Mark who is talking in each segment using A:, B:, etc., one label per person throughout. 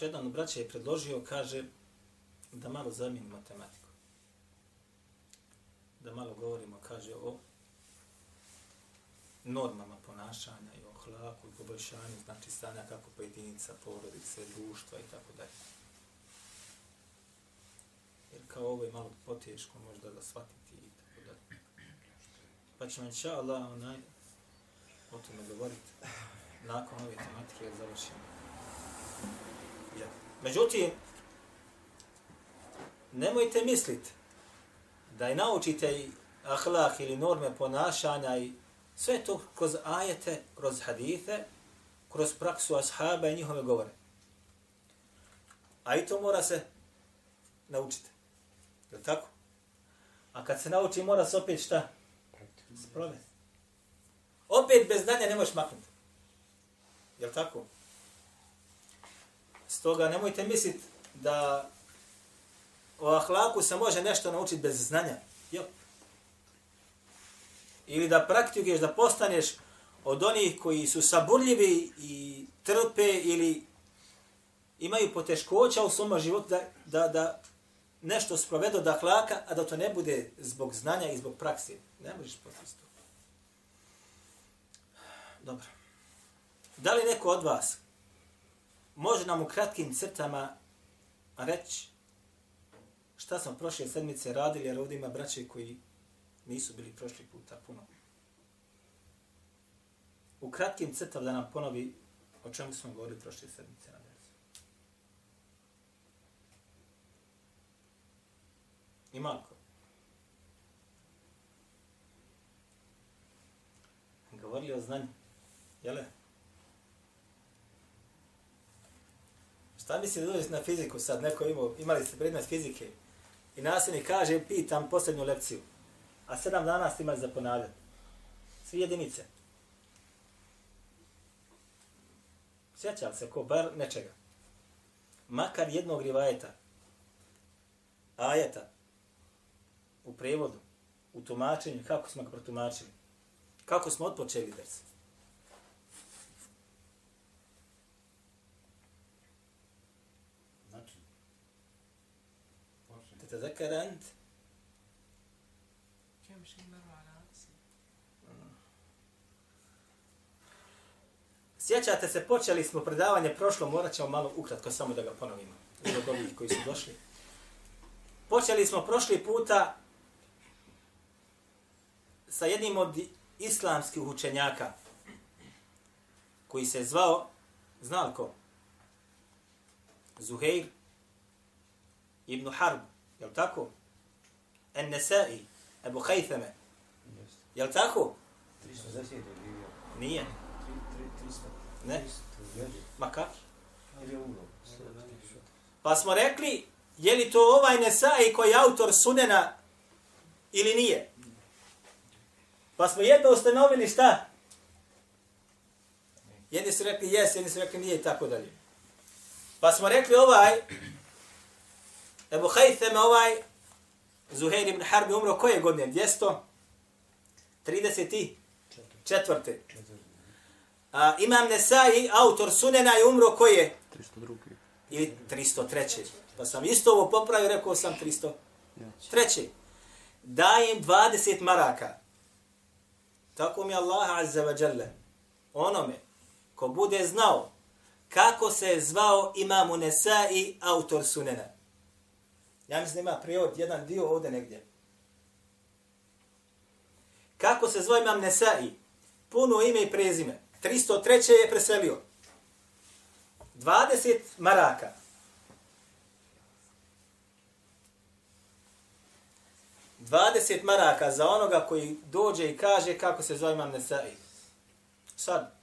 A: Braćo, jedan od braća je predložio, kaže, da malo zamijeni matematiku. Da malo govorimo, kaže, o normama ponašanja i o hlaku i poboljšanju, znači stanja kako pojedinica, porodice, društva i tako dalje. Jer kao ovo je malo poteško možda da shvatiti i tako dalje. Pa ćemo inša Allah onaj, o tome govoriti nakon ove tematike završimo. Međutim, nemojte misliti da je naučite i ahlak ili norme ponašanja i sve to kroz ajete, kroz hadite, kroz praksu ashaba i njihove govore. A i to mora se naučiti. Je li tako? A kad se nauči, mora se opet šta? Sprovesti. Opet bez znanja ne možeš maknuti. Je li tako? Stoga nemojte misliti da o ahlaku se može nešto naučiti bez znanja. Jo. Ili da praktikuješ, da postaneš od onih koji su saburljivi i trpe ili imaju poteškoća u svom životu da, da, da nešto sprovedu od ahlaka, a da to ne bude zbog znanja i zbog prakse. Ne možeš postići to. Dobro. Da li neko od vas može nam u kratkim crtama reći šta smo prošle sedmice radili, jer ovdje ima braće koji nisu bili prošli puta puno. U kratkim crtama da nam ponovi o čemu smo govorili prošle sedmice na dersu. Ima li ko? Govorili o znanju. Jele? Šta misli da na fiziku sad, neko imao, imali ste predmet fizike i nasljednik kaže, pitam posljednju lekciju, a sedam dana ste imali za ponavljati. Svi jedinice. Sjeća se ko bar nečega. Makar jednog rivajeta, ajeta, u prevodu, u tumačenju, kako smo ga protumačili, kako smo otpočeli drs.
B: Znači, počne.
A: تتذكر أنت
C: كم شيء مر على رأسي
A: Sjećate se, počeli smo predavanje prošlo, morat ćemo malo ukratko samo da ga ponovimo. Zbog ovih koji su došli. Počeli smo prošli puta sa jednim od islamskih učenjaka koji se zvao, znal ko? Zuhair ibn Harb, Jel tako? En Nesai, Ebu Hajtheme, Jel tako?
B: 310 je živio.
A: Nije.
B: 300.
A: Ne? Ma kako? Pa smo rekli, je li to ovaj Nesai koji je autor Sunena ili nije? Pa smo jedno ustanovili šta? Jedni su rekli jes, jedni su rekli nije i tako dalje. Pa smo rekli ovaj, Ebu Haytheme ovaj, Zuhair ibn Harbi umro koje godine? 234. A, imam Nesai, autor Sunena je umro koje?
D: 302.
A: ili 303. Pa sam isto ovo popravio, rekao sam 303. Dajem 20 maraka. Tako mi Allah azza wa jalla. Onome ko bude znao kako se je zvao imamu Nesai, autor Sunena. Ja mislim da ima prijevod jedan dio ovdje negdje. Kako se zove imam Nesai? Puno ime i prezime. 303. je preselio. 20 maraka. 20 maraka za onoga koji dođe i kaže kako se zove imam Nesai. Sad.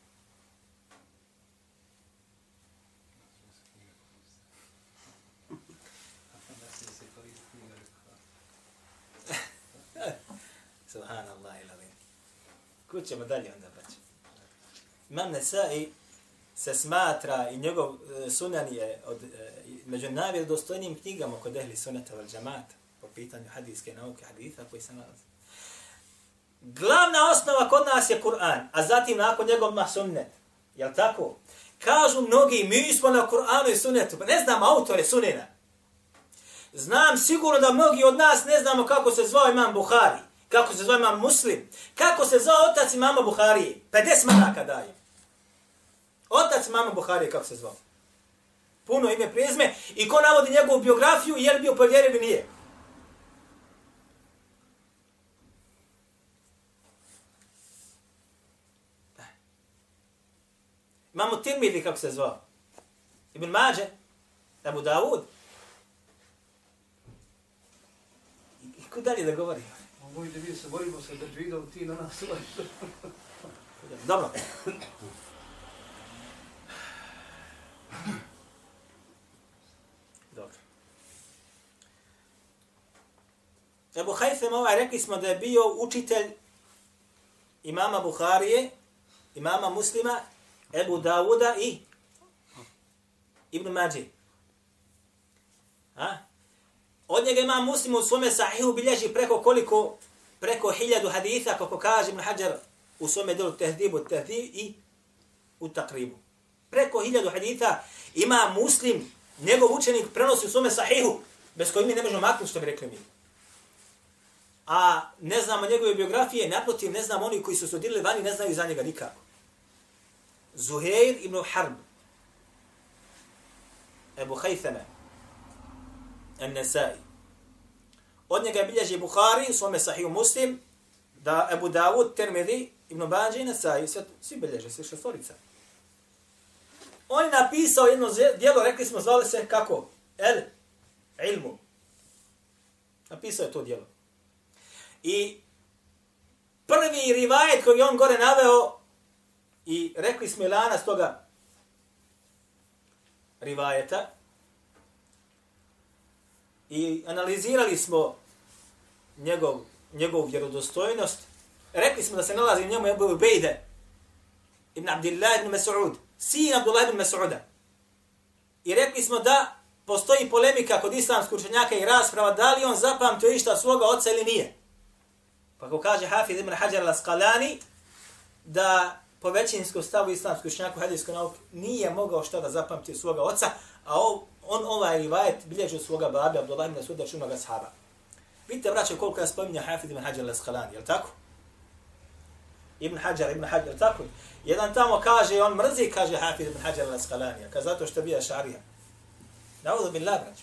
A: Subhanallah ilavim. Kud ćemo dalje onda braće? Imam Nesai se smatra i njegov e, sunan je od, e, među najvjerodostojnijim knjigama kod ehli sunata val džamata po pitanju hadijske nauke, haditha koji se nalazi. Glavna osnova kod nas je Kur'an, a zatim nakon njegov ma sunnet. Jel tako? Kažu mnogi, mi smo na Kur'anu i sunnetu, pa ne znam autore sunena. Znam sigurno da mnogi od nas ne znamo kako se zvao imam Buhari, kako se zove imam Muslim, kako se zove otac imama Buharije. 50 maraka daje. Otac mama Buharije, kako se zvao. Puno ime prizme i ko navodi njegovu biografiju, je li bio povjeren ili nije. Imamo Tirmidhi, kako se zvao. Ibn Mađe, Abu Dawud. I, i ko dalje da govorimo?
D: Pa moj da vi se borimo se da ti na nas.
A: Dobro. Dobro. Ebu Hajfem ovaj rekli smo da je bio učitelj imama Buharije, imama Muslima, Ebu Dawuda i Ibn Mađi. Ha? Od njega ima muslim u svome sahihu bilježi preko koliko, preko hiljadu haditha, kako kaže Ibn Hajar u svome delu tehdibu, tehdib i u takribu. Preko hiljadu haditha ima muslim, njegov učenik prenosi u svome sahihu, bez koji mi ne možemo maknuti što bi rekli mi. A ne znamo njegove biografije, naprotiv ne znamo oni koji su studirali vani, ne znaju za njega nikako. Zuhair ibn Harb, Ebu Haythame, An-Nasai. Od njega bilježi Buhari u svome sahiju muslim, da Ebu Dawud, Termedi, Ibn Banđe i Nasai, sve, svi bilježe, svi šestorica. On je napisao jedno dijelo, rekli smo, zvali se kako? El, ilmu. Napisao je to dijelo. I prvi rivajet koji on gore naveo, i rekli smo lana s toga rivajeta, i analizirali smo njegov, njegov vjerodostojnost, rekli smo da se nalazi u njemu Ebu Ubejde ibn Abdillah ibn Mas'ud, sin Abdullah ibn Mas'uda. I rekli smo da postoji polemika kod islamskih učenjaka i rasprava da li on zapamtio išta svoga oca ili nije. Pa ko kaže Hafiz ibn Hajar al-Asqalani da po većinskom stavu islamskih učenjaka u hadijskoj nije mogao šta da zapamti svoga oca, a on ovaj rivajet bilježi od svoga babi Abdullah ibn Mas'uda čunog sahaba. Vidite, braće, koliko ja spominja Hafid ibn Hajar al-Asqalani, je li tako? Ibn Hajar, Ibn Hajar, tako? Jedan tamo kaže, on mrzi, kaže Hafid ibn Hajar al-Asqalani, kaže zato što bija šarija. Naudu bin labrać.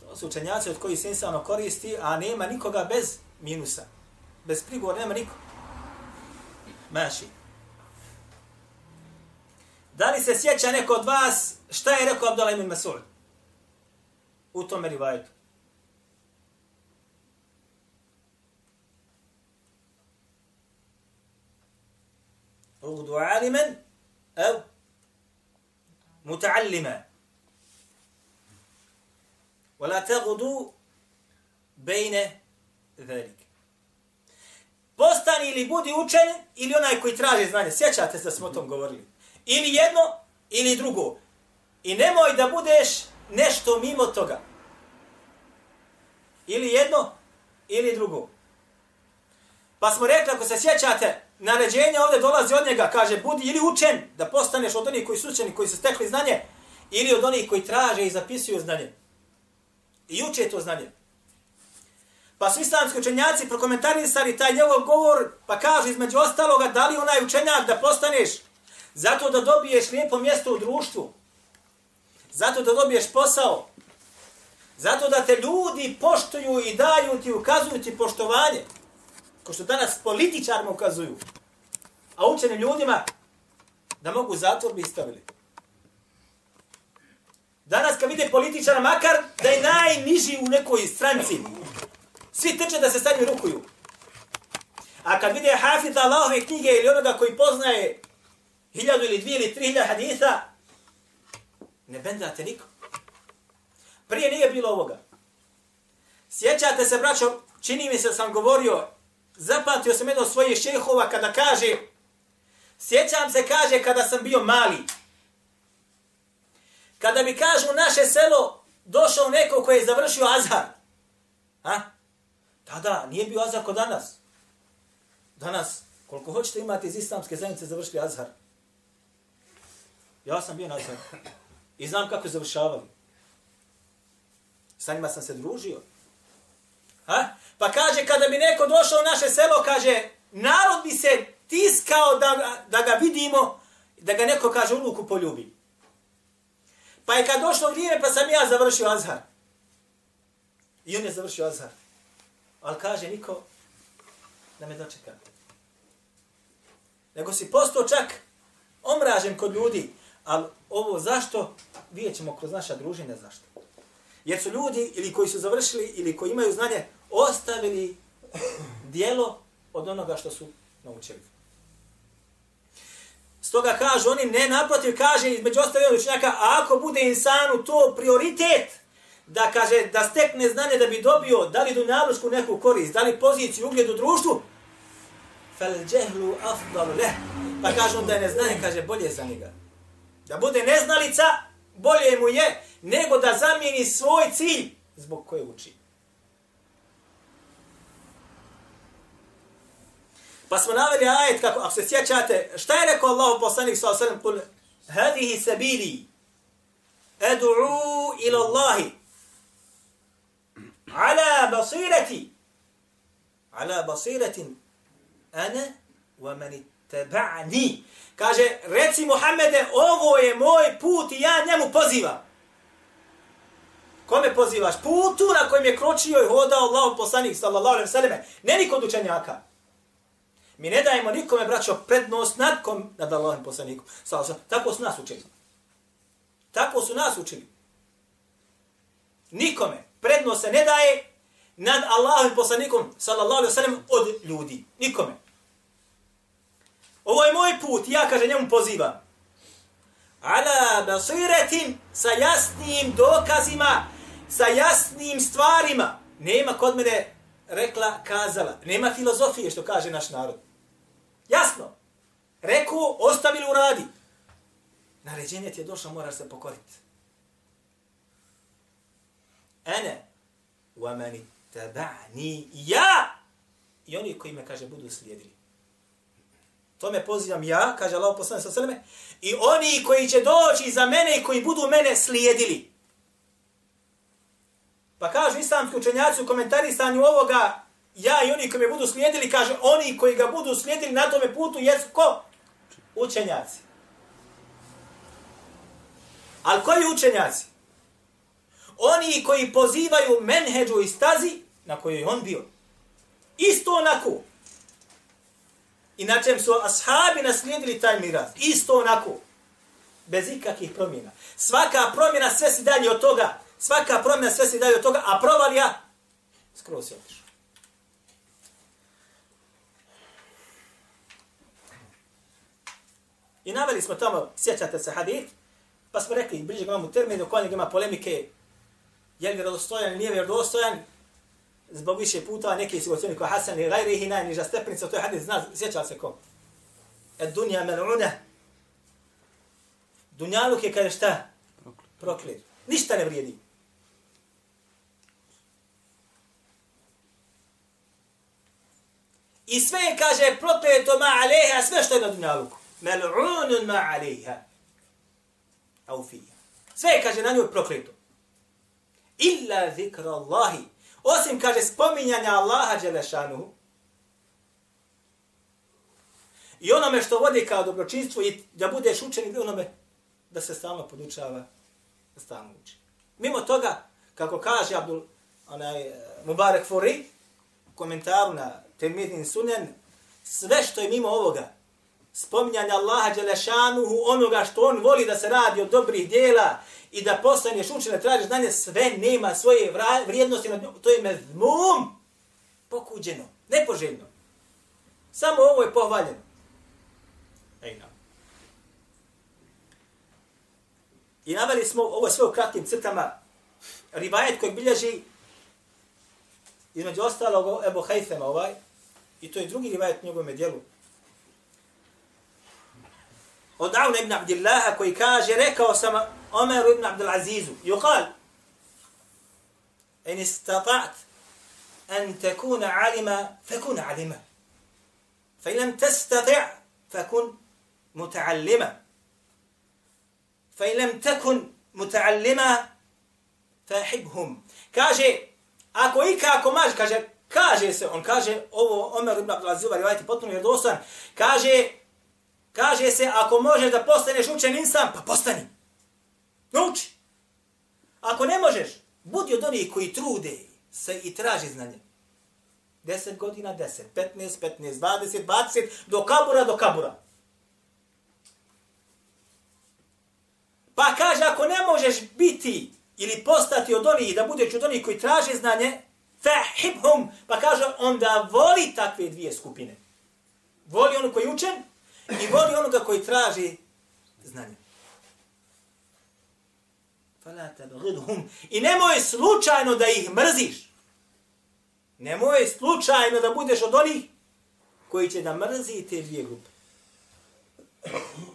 A: To su učenjaci od koji se insano koristi, a nema nikoga bez minusa. Bez prigovor nema niko. Maši. Da li se sjeća neko od vas šta je rekao Abdullah ibn Mas'ud? U tom rivajetu. Ugdu alimen, ev, muta'allima. Vala tegudu bejne velike. Postani ili budi učen ili onaj koji traži znanje. Sjećate se da smo o tom govorili. Ili jedno ili drugo. I nemoj da budeš nešto mimo toga. Ili jedno ili drugo. Pa smo rekli, ako se sjećate, naređenje ovdje dolazi od njega, kaže, budi ili učen, da postaneš od onih koji su učeni, koji su stekli znanje, ili od onih koji traže i zapisuju znanje. I uče to znanje. Pa su islamski učenjaci prokomentarisali taj njegov govor, pa kažu između ostaloga, da li onaj učenjak da postaneš zato da dobiješ lijepo mjesto u društvu, zato da dobiješ posao, zato da te ljudi poštuju i daju ti, ukazuju ti poštovanje, ko što danas političarima ukazuju, a učenim ljudima da mogu zatvor bi stavili. Danas kad vide političara, makar da je najniži u nekoj stranci, svi teče da se sa njim rukuju. A kad vide Hafiza Allahove knjige ili onoga koji poznaje hiljadu ili dvije ili tri hiljada haditha, ne bendate nikom. Prije nije bilo ovoga. Sjećate se, braćo, čini mi se sam govorio, zapamtio sam jedno svojih šehova kada kaže, sjećam se, kaže, kada sam bio mali. Kada bi kažu u naše selo došao neko koji je završio Azhar. Ha? Tada nije bio Azhar kod danas. Danas, koliko hoćete imati iz islamske zajednice završili Azhar. Ja sam bio nazvan. I znam kako završavali. Sa njima sam se družio. Ha? Pa kaže, kada bi neko došao u naše selo, kaže, narod bi se tiskao da, da ga vidimo, da ga neko, kaže, u luku poljubi. Pa je kad došlo vrijeme, pa sam ja završio Azhar. I on je završio Azhar. Ali kaže, niko da me dočeka. Nego si postao čak omražen kod ljudi. Ali ovo zašto, vidjet ćemo kroz naša družine zašto. Jer su ljudi ili koji su završili ili koji imaju znanje ostavili dijelo od onoga što su naučili. Stoga kažu oni, ne naprotiv, kaže između ostalih učenjaka, a ako bude insanu to prioritet, da kaže, da stekne znanje da bi dobio, da li dunjalušku neku korist, da li poziciju, ugled u društvu, fel džehlu afdalu leh. Pa kažu da je neznanje, kaže, bolje za njega. Da bude neznalica, bolje mu je, nego da zamijeni svoj cilj zbog koje uči. Pa smo naveli ajet kako, ako se sjećate, šta je rekao Allah poslanik sa osallam, kul, hadihi sabili, edu'u ila Allahi, ala basirati, ala basiratin, ana wa man taba'ni. Kaže, reci Muhammede, ovo je moj put i ja njemu pozivam. Kome pozivaš? Putu na kojem je kročio i hodao Allah poslanik sallallahu alaihi sallam. Ne niko od učenjaka. Mi ne dajemo nikome, braćo, prednost nad kom, nad Allahom poslanikom. Sallallahu Tako su nas učili. Tako su nas učili. Nikome. Prednost se ne daje nad Allahom poslanikom, sallallahu alaihi sallam, od ljudi. Nikome. Ovo je moj put, ja, kaže, njemu pozivam. Ala basiretin sa jasnim dokazima, sa jasnim stvarima. Nema kod mene rekla, kazala. Nema filozofije, što kaže naš narod. Jasno. Reku, ostavili u radi. Naređenje ti je došlo, moraš se pokoriti. Ene, wa mani taba'ni, ja, i oni koji me, kaže, budu slijedili. To me pozivam ja, kaže Allah poslanik sa sveme, i oni koji će doći za mene i koji budu mene slijedili. Pa kažu islamski učenjaci u komentarisanju ovoga, ja i oni koji me budu slijedili, kaže, oni koji ga budu slijedili na tome putu, jesu ko? Učenjaci. Ali koji učenjaci? Oni koji pozivaju menheđu i stazi na kojoj je on bio. Isto onako. Inače su ashabi naslijedili taj miraz. Isto onako. Bez ikakvih promjena. Svaka promjena sve si dalje od toga. Svaka promjena sve si dalje od toga, a provalija skroz se otišao. I naveli smo tamo, sjećate se hadith, pa smo rekli, bliže ga imamo terminu, kod ima polemike, je li vjerodostojan, nije vjerodostojan, zbog više puta neki su ocjeni kao Hasan i Gajrihi, najniža stepenica, to je hadith, zna, sjeća se ko? Ed dunja mel'una. Dunjaluk je kada šta? Proklet. Ništa ne vrijedi. I sve je, kaže, prokleto ma aleha, sve što je na dunjaluku. Mel'unun ma aleha. Au fija. Sve je, kaže, na njoj prokleto. Illa zikra Allahi. Osim, kaže, spominjanja Allaha Đelešanu I onome što vodi kao dobročinstvo i da budeš učenik onome da se stalno podučava, da stalno uči. Mimo toga, kako kaže Abdul onaj, eh, Mubarek Furi, komentaru na Temidin Sunen, sve što je mimo ovoga, spominjanja Allaha Đelešanuhu, onoga što on voli da se radi od dobrih dijela i da postaneš učen, da tražiš znanje, sve nema svoje vrijednosti, nad njom. to je mezmum, pokuđeno, nepoželjno. Samo ovo je pohvaljeno. Ejna. I naveli smo ovo sve u kratkim crtama, rivajet koji bilježi između ostalog Ebu Hajfema ovaj, i to je drugi rivajet u njegovom dijelu, od Auna ibn Abdillaha koji kaže, rekao sam Omeru ibn Abdulazizu, yuqal, in istata'at an takuna alima, fakun alima. Fa lam tastati' fakun muta'allima. Fa lam takun muta'allima, fahibhum. Kaže, ako i kako maš, kaže, kaže se, on kaže, ovo Omer ibn Abdulazizu, rivajati potpuno vjerodostan, kaže, Kaže se, ako možeš da postaneš učen insan, pa postani. Nauči. Ako ne možeš, budi od onih koji trude se i traži znanje. 10 godina, 10, 15, 15, 20, 20, do kabura, do kabura. Pa kaže, ako ne možeš biti ili postati od onih, da budeš od onih koji traže znanje, fahibhum, pa kaže, onda voli takve dvije skupine. Voli ono koji je učen i voli onoga koji traži znanje. Fala tabghidhum. I nemoj slučajno da ih mrziš. Nemoj slučajno da budeš od onih koji će da mrzi te dvije grupe.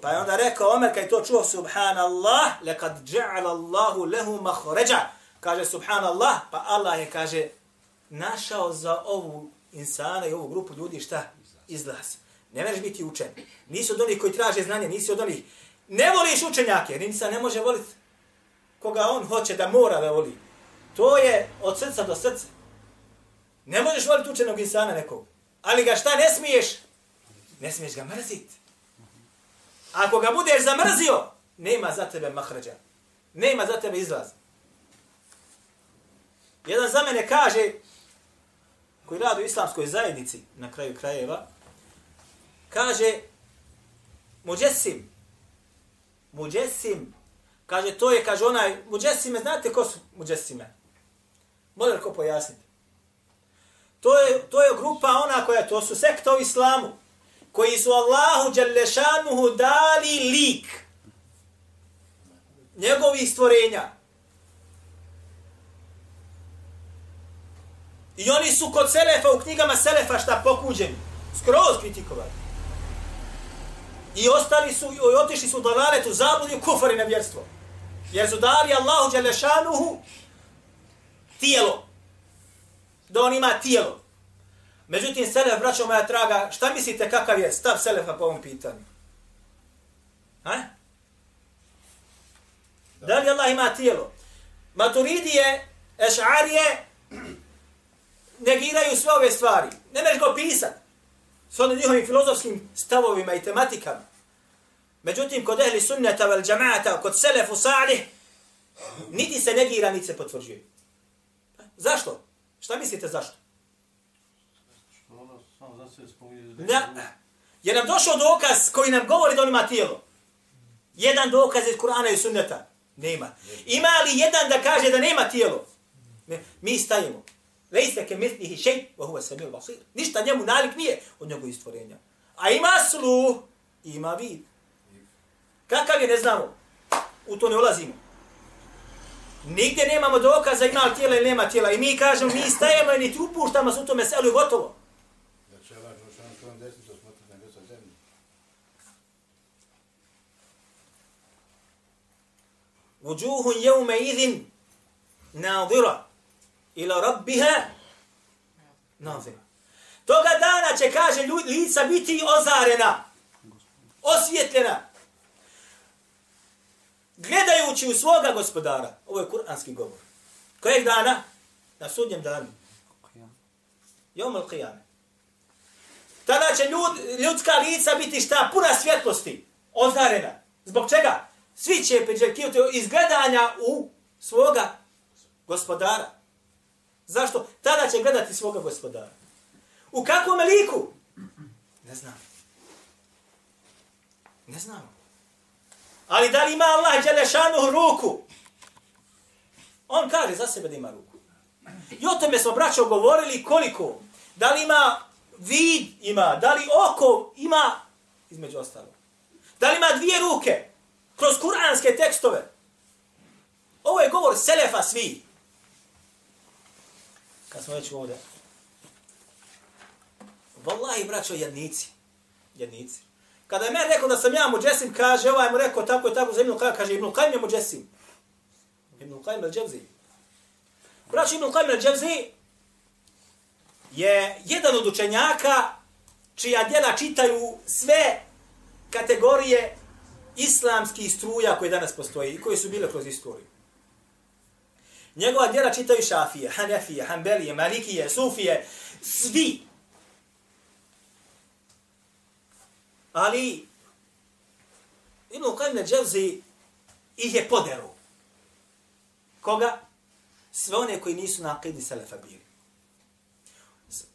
A: Pa je onda rekao Omer kad je to čuo subhanallah, lekad ja'ala Allahu lehu mahređa. Kaže subhanallah, pa Allah je kaže našao za ovu insana i ovu grupu ljudi šta? Izlaz. Ne možeš biti učen. Nisi od onih koji traže znanje, nisi od onih... Ne voliš učenjake, jer insan ne može voliti koga on hoće da mora da voli. To je od srca do srca. Ne možeš voliti učenog insana nekog. Ali ga šta ne smiješ? Ne smiješ ga mrziti. Ako ga budeš zamrzio, nema za tebe mahrađa. Nema za tebe izlaz. Jedan za mene kaže, koji radi u islamskoj zajednici, na kraju krajeva, kaže, muđesim, muđesim, kaže, to je, kaže onaj, muđesime, znate ko su muđesime? Može ko pojasniti? To je, to je grupa ona koja, to su sekta u islamu, koji su Allahu Đalešanuhu dali lik njegovih stvorenja. I oni su kod Selefa, u knjigama Selefa šta pokuđeni, skroz kritikovali. I ostali su, i otišli su u dalalet, u zabludi, u kufar i nevjerstvo. Jer su dali Allahu Đalešanuhu tijelo. Da on ima tijelo. Međutim, Selef, braćo moja traga, šta mislite kakav je stav Selefa po ovom pitanju? Ha? Da. da li Allah ima tijelo? Maturidije, Eš'arije, negiraju sve ove stvari. Ne možeš go pisat. S onim njihovim filozofskim stavovima i tematikama. Međutim, kod ehli sunnata vel džamaata, kod Selefu salih, niti se negira, niti se potvrđuje. Zašto? Šta mislite zašto? Ne, je nam došao dokaz koji nam govori da on ima tijelo. Jedan dokaz iz Kur'ana i sunneta. Nema. Ima li jedan da kaže da nema tijelo? Ne. Mi stajemo. Lejse ke mitnihi šej, wa huwa samil basir. Ništa njemu nalik nije od njegovih stvorenja. A ima sluh, ima vid. Kakav je, ne znamo. U to ne ulazimo. Nigdje nemamo dokaza ima li tijela ili nema tijela. I mi kažemo, mi stajemo i niti upuštamo se u tome selu i gotovo. Vujuhun jevme idhin nadira ila rabbiha nazira. Toga dana će, kaže, lica biti ozarena, osvjetljena, gledajući u svoga gospodara. Ovo je kuranski govor. Kojeg dana? Na sudnjem danu. Jom al qiyame. Tada će ljud, ljudska lica biti šta? Puna svjetlosti. Ozarena. Zbog čega? Svi će priželjkivati izgledanja u svoga gospodara. Zašto? Tada će gledati svoga gospodara. U kakvom liku? Ne znam. Ne znam. Ali da li ima Allah Đelešanu ruku? On kaže za sebe da ima ruku. I o tome smo, braćo, govorili koliko. Da li ima vid ima, da li oko ima, između ostalo. Da li ima dvije ruke, kroz kuranske tekstove. Ovo je govor Selefa svi. Kad smo već ovdje. Wallahi, braćo, jednici. Jednici. Kada je meni rekao da sam ja muđesim, kaže, ovaj mu rekao tako i tako za Ibn Qajim, kaže Ibn Qajim je muđesim. Ibn Qajim al-Džavzi. Braćo, Ibn Qajim al-Džavzi je jedan od učenjaka čija djela čitaju sve kategorije islamskih struja koje danas postoji i koje su bile kroz istoriju. Njegova djela čitaju šafije, hanefije, hanbelije, malikije, sufije, svi. Ali Ibn Qajm Neđevzi ih je poderu. Koga? Sve one koji nisu na akidi Selefa bili.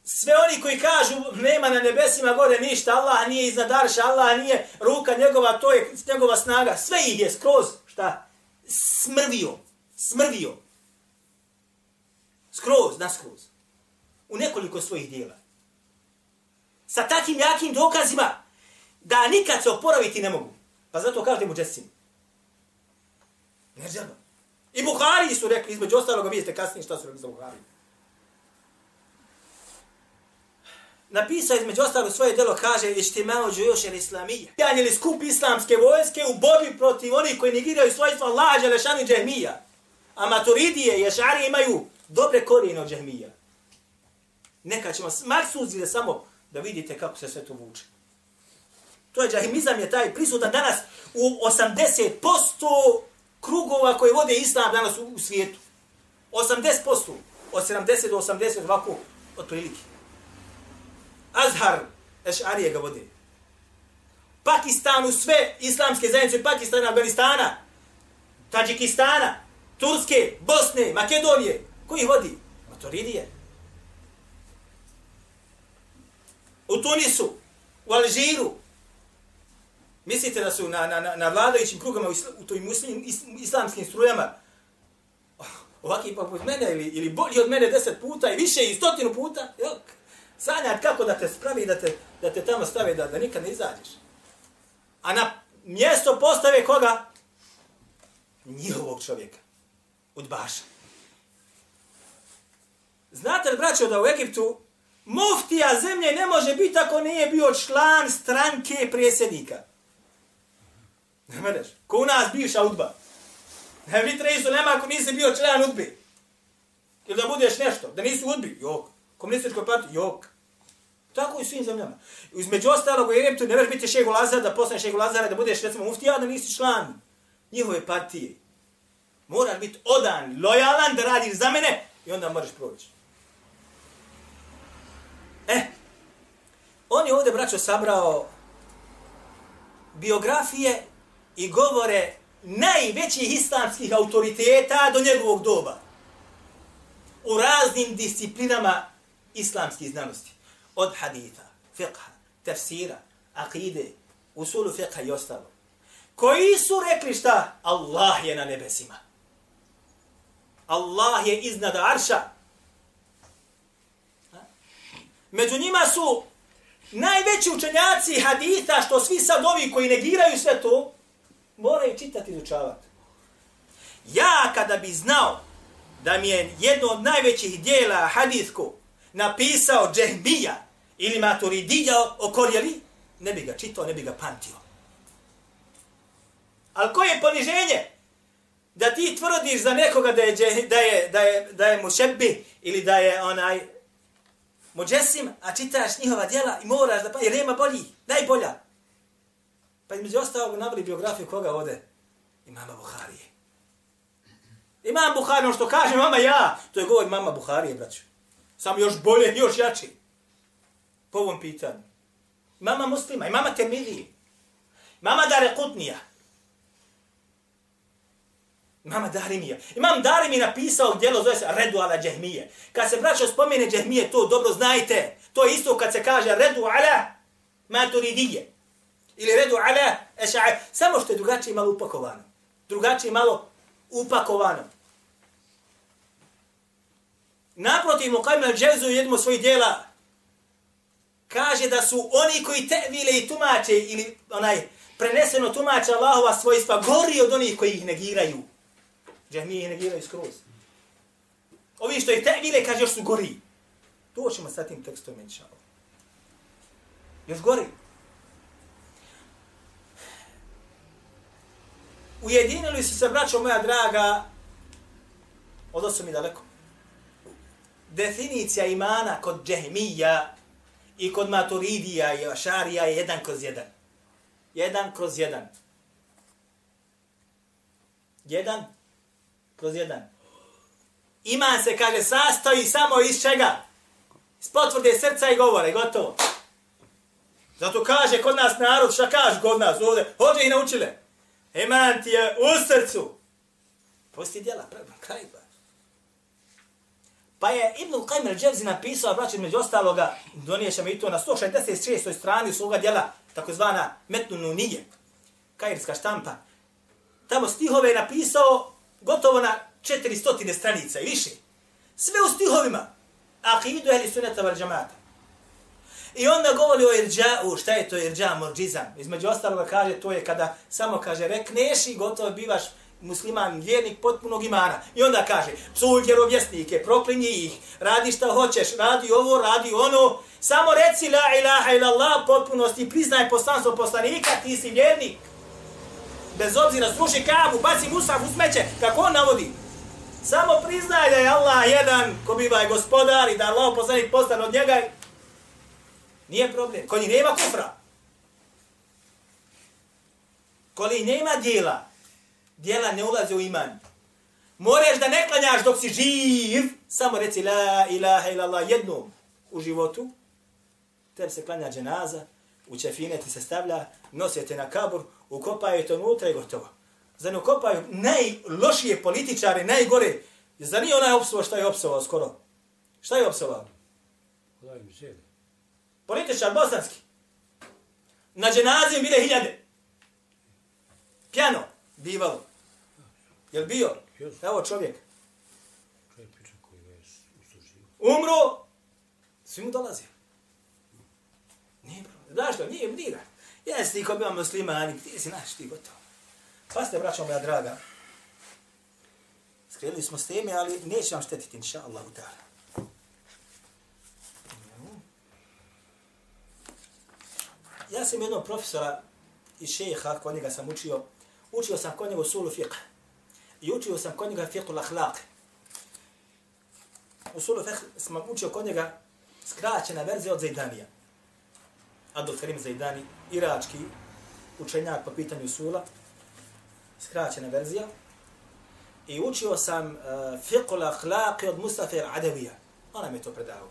A: Sve oni koji kažu nema na nebesima gore ništa, Allah nije iznad arša, Allah nije ruka njegova, to je njegova snaga. Sve ih je skroz, šta? Smrvio. Smrvio. Skroz, naskroz. U nekoliko svojih dijela. Sa takim jakim dokazima da nikad se oporaviti ne mogu. Pa zato kažete mu džesim. Ne želba. I Buhari su rekli, između ostaloga, vidite kasnije šta su rekli za Buhari. napisao između ostalog svoje delo, kaže Ištimao džujoš el islamija. Janjeli skup islamske vojske u borbi protiv onih koji negiraju svojstvo Allaha Đelešanu i Džehmija. A maturidije, ješari imaju dobre korijene od džahmija. Neka ćemo maksuzile samo da vidite kako se sve to vuče. To je džahimizam je taj prisutan danas u 80% krugova koje vode islam danas u, u svijetu. 80%. Od 70 do 80 ovako otprilike. Azhar Ešarije ga vode. Pakistanu sve islamske zajednice, Pakistana, Afganistana, Tadžikistana, Turske, Bosne, Makedonije. Ko vodi? Maturidije. U Tunisu, u Alžiru. Mislite da su na, na, na, vladajućim krugama u, isla, u toj muslim, is, islamskim strujama oh, ovakvi poput mene ili, ili bolji od mene deset puta i više i stotinu puta? Jok sanjat kako da te spravi da te, da te tamo stave da, da nikad ne izađeš. A na mjesto postave koga? Njihovog čovjeka. Udbaša. Znate li, braćo, da u Egiptu muftija zemlje ne može biti ako nije bio član stranke prijesednika. Ne mereš? Ko u nas bivša udba. Ne vi tresu nema ako nisi bio član udbi. Ili da budeš nešto, da nisi udbi. Jok komunističkoj partiji, jok. Tako i svim zemljama. Između ostalog u Egiptu ne možeš biti šegu Lazara, da postaneš šegu Lazara, da budeš recimo muftija, da nisi član njihove partije. Moraš biti odan, lojalan, da radiš za mene i onda možeš proći. E, on je ovdje, braćo, sabrao biografije i govore najvećih islamskih autoriteta do njegovog doba. U raznim disciplinama islamskih znanosti. Od haditha, fiqha, tafsira, akide, usulu fiqha i ostalo. Koji su rekli šta? Allah je na nebesima. Allah je iznad arša. Među njima su najveći učenjaci haditha, što svi sad ovi koji negiraju sve to, moraju čitati i izučavati. Ja kada bi znao da mi je jedno od najvećih dijela hadithku napisao Džehmija ili Maturidija okorjeli, ne bi ga čitao, ne bi ga pamtio. Ali koje je poniženje? Da ti tvrdiš za nekoga da je, da je, da je, da je mušebi ili da je onaj mođesim, a čitaš njihova djela i moraš da pa, jer nema bolji, najbolja. Pa između ostalog nabili biografiju koga ode? Imama Buharije. Imam Buhari, ono što kaže mama ja, to je govor mama Buharije, braću. Samo još bolje, još jači. Po ovom pitanju. Mama muslima, i mama temidije. Mama Dare Kutnija. Imam Darimija. Imam Darimi napisao djelo zove se Redu ala Džehmije. Kad se braćo spomene Džehmije, to dobro znajte. To je isto kad se kaže Redu ala Maturidije. Ili redu ala eša'ir. Samo što je drugačije malo upakovano. Drugačije malo upakovano. Naprotiv, Muqaym al-đevzu u jednom svojih djela kaže da su oni koji tevile i tumače ili onaj preneseno tumače Allahova svojstva gori od onih koji ih negiraju. Džahmije negiraju skroz. Ovi što ih tevile kaže još su gori. To ćemo sa tim tekstom inša Još gori. Ujedinili su se, braćo moja draga, odo su mi daleko. Definicija imana kod džehmija i kod maturidija i ašarija je jedan kroz jedan. Jedan kroz jedan. Jedan kroz jedan. Iman se, kaže, sastoji samo iz čega? Iz potvrde srca i govore, gotovo. Zato kaže kod nas narod, šta kaže kod nas ovdje? Hođe i naučile. Iman ti je u srcu. Posti djela, prema, kraj ba. Pa je Ibn Qajm al-Dževzi napisao, braći, među ostaloga, doniješamo i to na 166. strani svoga djela, takozvana Metnu Nunije, kajirska štampa. Tamo stihove je napisao gotovo na 400 stranica i više. Sve u stihovima. Aqidu ehli sunata val džamata. I onda govori o irđa'u, šta je to irđa, morđizam. Između ostaloga kaže, to je kada samo kaže, rekneš i gotovo bivaš musliman, vjernik potpunog imana. I onda kaže, psuj vjerovjesnike, proklinji ih, radi šta hoćeš, radi ovo, radi ono, samo reci la ilaha illallah, potpunosti, priznaj poslanstvo poslanika, ti si vjernik. Bez obzira, sruši kabu, baci musaf u smeće, kako on navodi. Samo priznaj da je Allah jedan, ko biva ovaj je gospodar i da Allah poslanik postan od njega. Nije problem. Ko nema kufra. Koli nema dijela, dijela ne ulaze u iman. Moraš da ne klanjaš dok si živ, samo reci la ilaha illallah jednom u životu, tebi se klanja dženaza, u čefine ti se stavlja, nosite na kabur, ukopaju to unutra i gotovo. Za ne ukopaju najlošije političare, najgore. Za nije onaj opsovao šta je opsovao skoro? Šta je opsovao? Političar bosanski. Na dženazi bile hiljade. Pjano, bivalo. Jel bio? Evo čovjek. Umro, svi mu dolazi. Znaš što? Nije, mdira. Jesi ti ko bio muslimani, ti si naš, ti gotovo. Pa ste, braćo moja draga, skrenuli smo s teme, ali neće vam štetiti, inša Allah. Ja sam jednog profesora i šeha, kod njega sam učio, učio sam kod njega usulu fiqh. I učio sam kod njega fiqh l-akhlaq. Fiqh sam učio kod njega skraćena verzija od Zajdanija. Abdul Karim Zaidani, irački učenjak po pitanju sula, skraćena verzija. I učio sam uh, fiqh l-akhlaq od Mustafa Adavija. Ona mi to predao.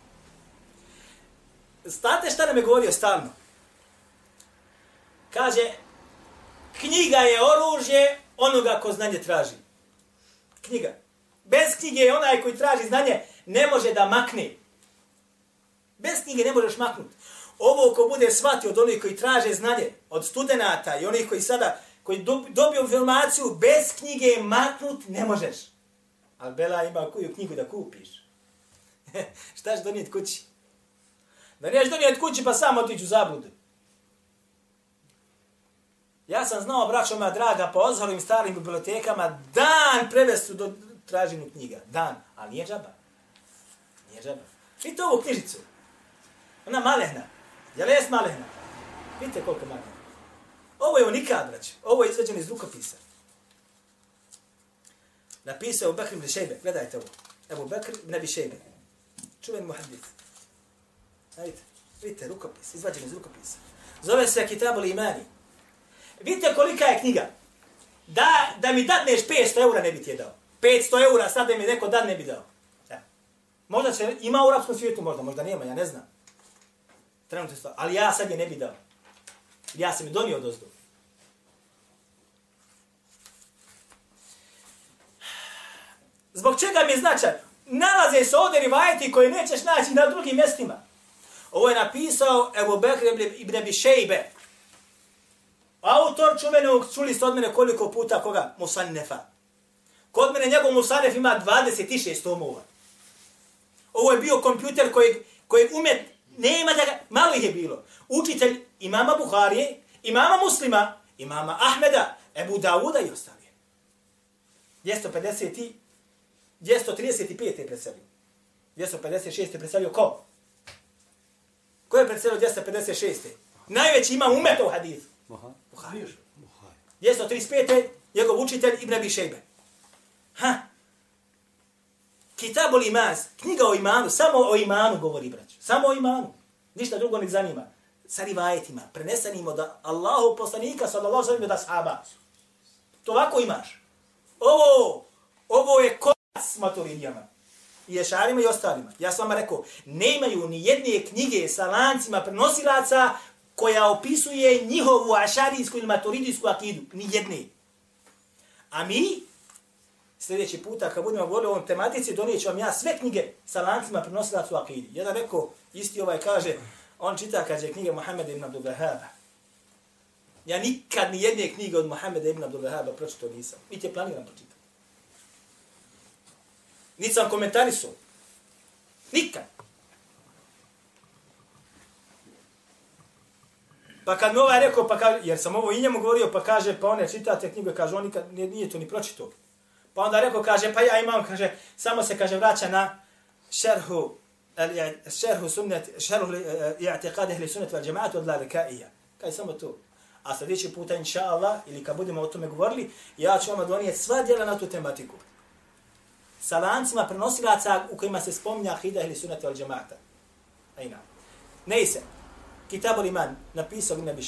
A: State šta nam je govorio stalno? Kaže, knjiga je oružje onoga ko znanje traži. Knjiga. Bez knjige je onaj koji traži znanje ne može da makne. Bez knjige ne možeš maknuti. Ovo ko bude shvatio od onih koji traže znanje, od studenta i onih koji sada, koji dobiju informaciju, bez knjige maknut ne možeš. Ali Bela ima koju knjigu da kupiš. Šta ćeš donijeti kući? Da niješ donijeti kući pa samo otići u zabludu. Ja sam znao, braćo moja draga, po ozhorovim starim bibliotekama, dan prevestu do traženju knjiga. Dan. Ali nije džaba. Nije džaba. Vidite ovu knjižicu. Ona malehna. Je li jes malena? Vidite koliko malena. Ovo je unikad, brać. Ovo je izveđeno iz rukopisa. Napisao je u Bekr ibn Šejbe. Gledajte ovo. Evo Bekr ibn Šejbe. Čuven muhaddis. Vidite. Vidite, rukopis. Izvađen iz rukopisa. Zove se Kitabul Imani. Vidite kolika je knjiga. Da, da mi dadneš 500 eura ne bi ti je dao. 500 eura sad da mi neko dad ne bi dao. Ja. Možda će, ima u arapskom svijetu možda, možda nema, ja ne znam. Trenutno to, ali ja sad je ne bi dao. Ja sam je donio dozdu. Zbog čega mi je značaj? Nalaze se ovdje rivajeti koje nećeš naći na drugim mjestima. Ovo je napisao Ebu Bekr ibn Abi Shejbe. Autor čuvenog, čuli ste od mene koliko puta koga? Musannefa. Kod mene njegov Musanef ima 26 tomova. Ovo je bio kompjuter kojeg, kojeg umet, nema da ga, malo ih je bilo. Učitelj imama Buharije, imama Muslima, imama Ahmeda, Ebu Dauda i ostali. 250 i 235 je preselio. 256 je preselio ko? Ko je preselio 256? Najveći ima umeta u hadithu. Buhari. 235 je njegov učitelj Ibn Abi Šejbe. Ha? Kitab ul Imaz, knjiga o imanu, samo o imanu govori, braću. Samo o imanu. Ništa drugo ne zanima. Sa rivajetima, prenesenim od Allahu poslanika, sallallahu sallam, da sahaba. To ovako imaš. Ovo, ovo je kolac maturidijama. I ješarima i ostalima. Ja sam vam rekao, nemaju ni jedne knjige sa lancima prenosilaca koja opisuje njihovu ašarijsku ili maturidijsku akidu. Ni jedne. A mi, sljedeći puta kad budemo govorili o ovom tematici, donijet vam ja sve knjige sa lancima prenosilaca u akidi. Jedan rekao, isti ovaj kaže, on čita, kaže, knjige Muhammeda ibn Abdul Wahaba. Ja nikad ni jedne knjige od Muhammeda ibn Abdul Wahaba pročito nisam. Niti je planiram pročitati. Niti sam komentarisao. Nikad. Pa kad mi ovaj rekao, pa kaže, jer sam ovo i njemu govorio, pa kaže, pa one čitate knjige, kaže, on nikad nije to ni pročitao. Pa onda rekao, kaže, pa ja imam, kaže, samo se, kaže, vraća na šerhu, šerhu sunnet, šerhu e, e, i'tiqad ehli sunnet vel džemaat od lalikaija. Kaj samo to. A sljedeći puta, inša Allah, ili kad budemo o tome govorili, ja ću vam donijeti sva djela na tu tematiku. Sa lancima prenosilaca u kojima se spominja ahida ehli sunnet vel džemaata. Ajna. Ne se. Kitabul Iman napisao Ibn Abi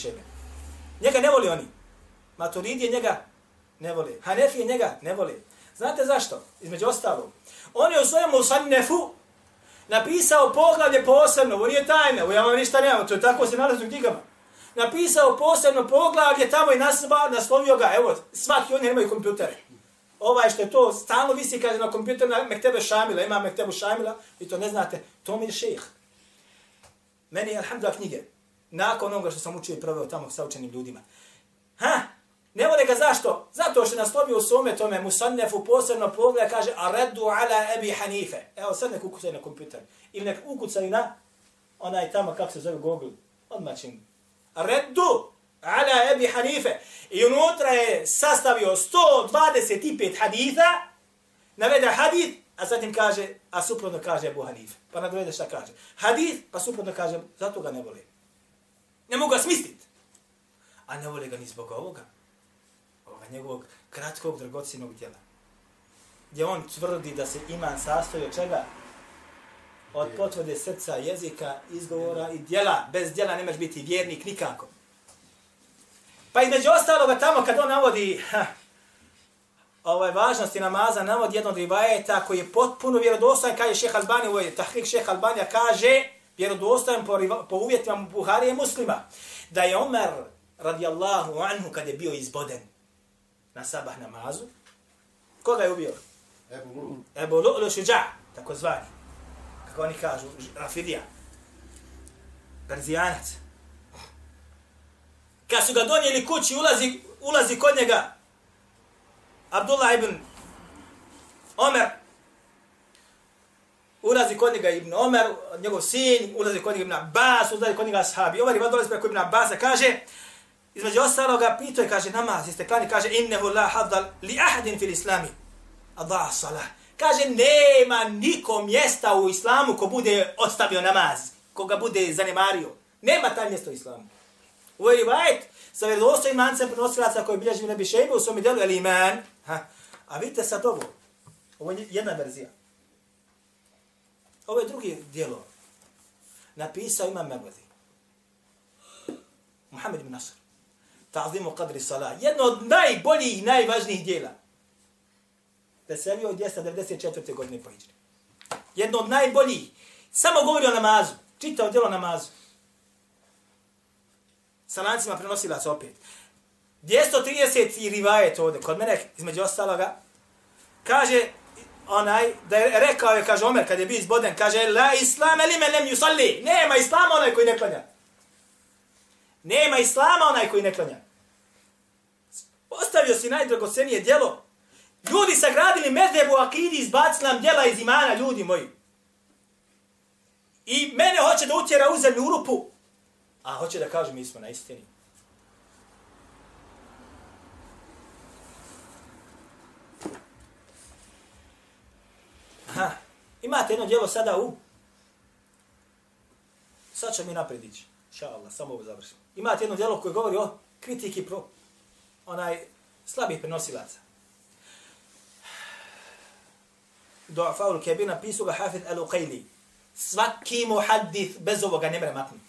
A: Njega ne voli oni. Maturidije njega ne voli. Hanefije njega ne voli. Znate zašto? Između ostalog. On je u svojem Musannefu napisao poglavlje posebno. Ovo nije tajna. Ovo ja vam ništa nemam. To je tako se nalazi u knjigama. Napisao posebno poglavlje tamo i nasba, naslovio ga. Evo, svaki oni imaju kompjutere. Ovaj što je to stalno visi kaže na kompjuter na Mektebe Šamila. Ima Mektebu Šamila i to ne znate. To mi je šejh. Meni je alhamdulillah knjige. Nakon onoga što sam učio i proveo tamo sa učenim ljudima. Ha? Ne vole ga zašto? Zato što naslovio u svome tome Musannefu posebno pogleda kaže a reddu ala Ebi Hanife. Evo sad nek ukucaj na kompjuter. Ili nek ukucaj na onaj tamo kako se zove Google. Odmah čim. Reddu ala Ebi Hanife. I unutra je sastavio 125 haditha. Navede hadith a zatim kaže, a suprotno kaže Ebu Hanife. Pa nadovede šta kaže. Hadith, pa suprotno kaže, zato ga ne vole. Ne mogu ga smisliti. A ne vole ga ni zbog ovoga. Njegovog kratkog, dragocijenog djela. Gdje on tvrdi da se iman sastoji od čega? Od potvrde srca, jezika, izgovora i djela. Bez djela nemaš biti vjernik nikako. Pa između ostaloga tamo kad on navodi ha, ovaj važnosti namaza, navodi jednog rivajeta koji je potpuno vjerodostojan, kaže šeha Albani, ovo je tahrik šeha Albanija, kaže vjerodostojan po, po uvjetima Buharije muslima, da je Omer radijallahu anhu kad je bio izboden na sabah namazu, koga je ubio?
B: Ebu Lulu.
A: Ebu Lu'lu Šuđa, tako zvani. Kako oni kažu, Rafidija. Perzijanac. Kad su ga donijeli kući, ulazi, ulazi kod njega Abdullah ibn Omer, ulazi kod njega ibn Omer, njegov sin, ulazi kod njega ibn Abbas, ulazi kod njega ashabi. Omer ibn dolazi preko ibn Abbasa, kaže, između ostaloga, pitao je, kaže, namaz, jeste klani, kaže, innehu la hadal li ahadin fil islami. Allah salah. Kaže, nema niko mjesta u islamu ko bude ostavio namaz, ko ga bude zanemario. Nema taj mjesto u islamu. U ovoj rivajet, sa vjerodostojnim lancem prenosilaca koji bilježi Nebi Šejbe u svom djelu El Iman. Ha. A vidite sad ovo. Ovo je jedna verzija. Ovo je drugi dijelo. Napisao Imam Mervezi. Muhammed ibn Nasr. Ta'zimu qadri sala. Jedno od najboljih i najvažnijih dijela. Veselio od 294. godine po Iđri. Jedno od najboljih. Samo govori o namazu. Čitao djelo namazu sa lancima prenosilaca opet. 230 i rivajet ovdje, kod mene, između ostaloga, kaže onaj, da je rekao je, kaže Omer, kad je bio izboden, kaže, la islam elime lem yusalli. Nema islama onaj koji ne klanja. Nema islama onaj koji ne klanja. Ostavio si najdragocenije djelo. Ljudi sagradili medhebu akidi, izbacili nam djela iz imana, ljudi moji. I mene hoće da utjera u zemlju rupu, a hoće da kaže mi smo na istini. Aha, imate jedno djelo sada u... Sad ćemo mi naprijed ići. Inša Allah, samo ovo završimo. Imate jedno djelo koje govori o kritiki pro onaj slabih prenosilaca. Du'afaul Kebir napisao ga Hafid al-Uqayli. Svaki muhaddith bez ovoga ne mre maknut.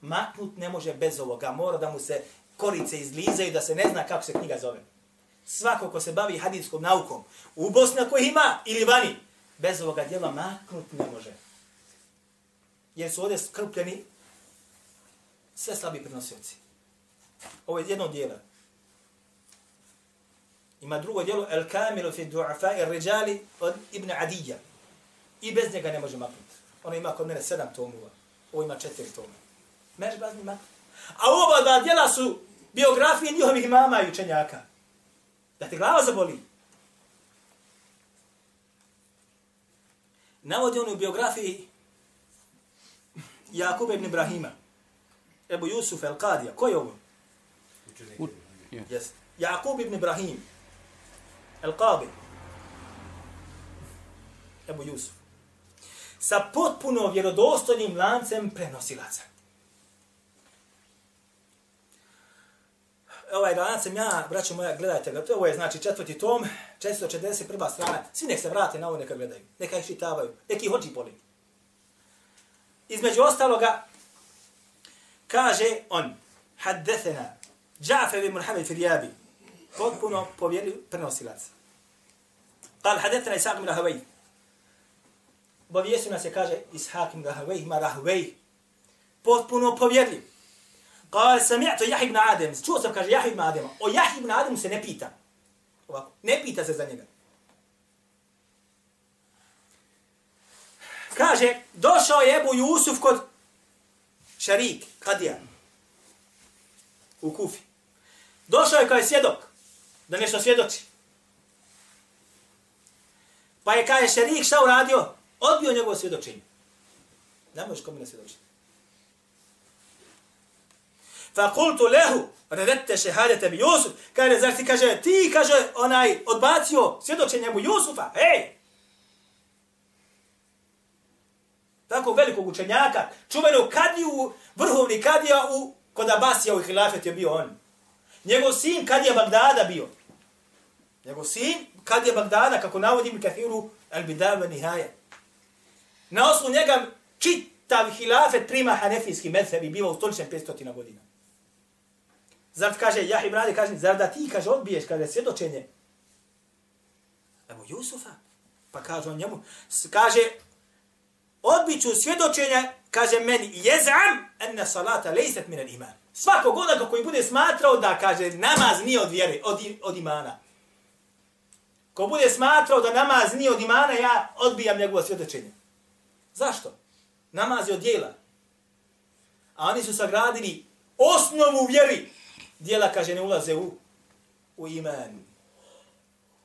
A: Maknut ne može bez ovoga. Mora da mu se korice izlizaju da se ne zna kako se knjiga zove. Svako ko se bavi hadijskom naukom, u Bosni koji ima ili vani, bez ovoga djela maknut ne može. Jer su ovdje skrpljeni sve slabi prenosioci. Ovo je jedno dijelo. Ima drugo dijelo, El Kamilu fi du'afa i ređali od Ibn Adija. I bez njega ne može maknuti. Ono ima kod mene sedam tomova. Ovo ima četiri toma. Meš bazni maknuti. A ova dva dijela su biografije njihovih mama i učenjaka. Da te glava zaboli. Navodi on u biografiji Jakuba ibn Ibrahima. Ebu Jusuf el-Qadija. Ko je ovo? Yes. Jakub ibn Ibrahim. El-Qadi. Ebu Jusuf. Sa potpuno vjerodostojnim lancem prenosilaca. Ovaj lanac sam ja, braćo moja, gledajte ga, ovo je znači četvrti tom, 441. strana, svi nek se vrate na ovo, neka gledaju, neka ih čitavaju, neki hođi boli. Između ostaloga, kaže on, haddethena, Džafer ibn Muhammed Firjabi, potpuno povjeri prenosilac. Kal haddethena Ishaq ibn Rahavej. Obavijestio nas je, kaže, Ishaq ibn Rahavej, ima Rahavej. Potpuno povjerljiv. Kal sami'tu Jahi ibn Adem. Čuo sam, kaže, Jahi ibn Adema. O Jahi ibn Ademu se ne pita. Ovako, ne pita se za njega. Kaže, došao je Ebu Jusuf kod Šarik, Kadija, u Kufi. Došao je kao je svjedok, da nešto svjedoči. Pa je kao je Šarik šta uradio? Odbio njegovo svjedočenje. Ne možeš kome ne svjedočiti. Fa kultu lehu, redete šehadete bi Jusuf. Kaže, zar ti kaže, ti kaže, onaj, odbacio svjedočenje mu Jusufa. Hej! Tako velikog učenjaka, čuvenog kadiju, vrhovni kadija u, kod Abasija u hilafet je bio on. Njegov sin Kadija Bagdada bio. Njegov sin Kadija Bagdada, kako navodi mi kathiru al-Bidava Nihaja. Na osnovu njega čitav hilafet prima hanefijski medheb i biva u stoličnem 500 godina. Zar kaže, ja i brade, kaže, zar da ti, kaže, odbiješ, kaže, svjedočenje? Evo Jusufa. Pa kaže on njemu, kaže, odbiću svjedočenja, kaže meni, jezam, enne salata lejset minan iman. Svakog onoga koji bude smatrao da, kaže, namaz nije od vjere, od, od imana. Ko bude smatrao da namaz nije od imana, ja odbijam njegovo svjedočenje. Zašto? Namaz je od dijela. A oni su sagradili osnovu vjeri. Dijela, kaže, ne ulaze u, u iman.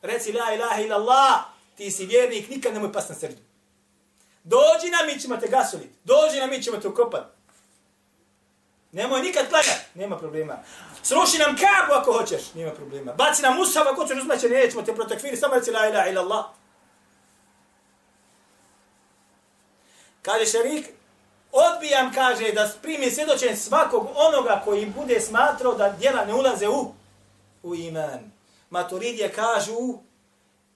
A: Reci la ilaha illallah, ti si vjernik, nikad nemoj pas na srdu. Dođi nam, mi ćemo te gasoliti. Dođi nam, mi ćemo te ukopati. Nemoj nikad klanjati, nema problema. Sruši nam kabu ako hoćeš, nema problema. Baci nam usav ako hoćeš uzmaće, nećemo te protekviri, samo reci la ilaha ila Allah. Kaže šerik, odbijam, kaže, da primi svjedočen svakog onoga koji bude smatrao da djela ne ulaze u, u iman. Maturidije kažu,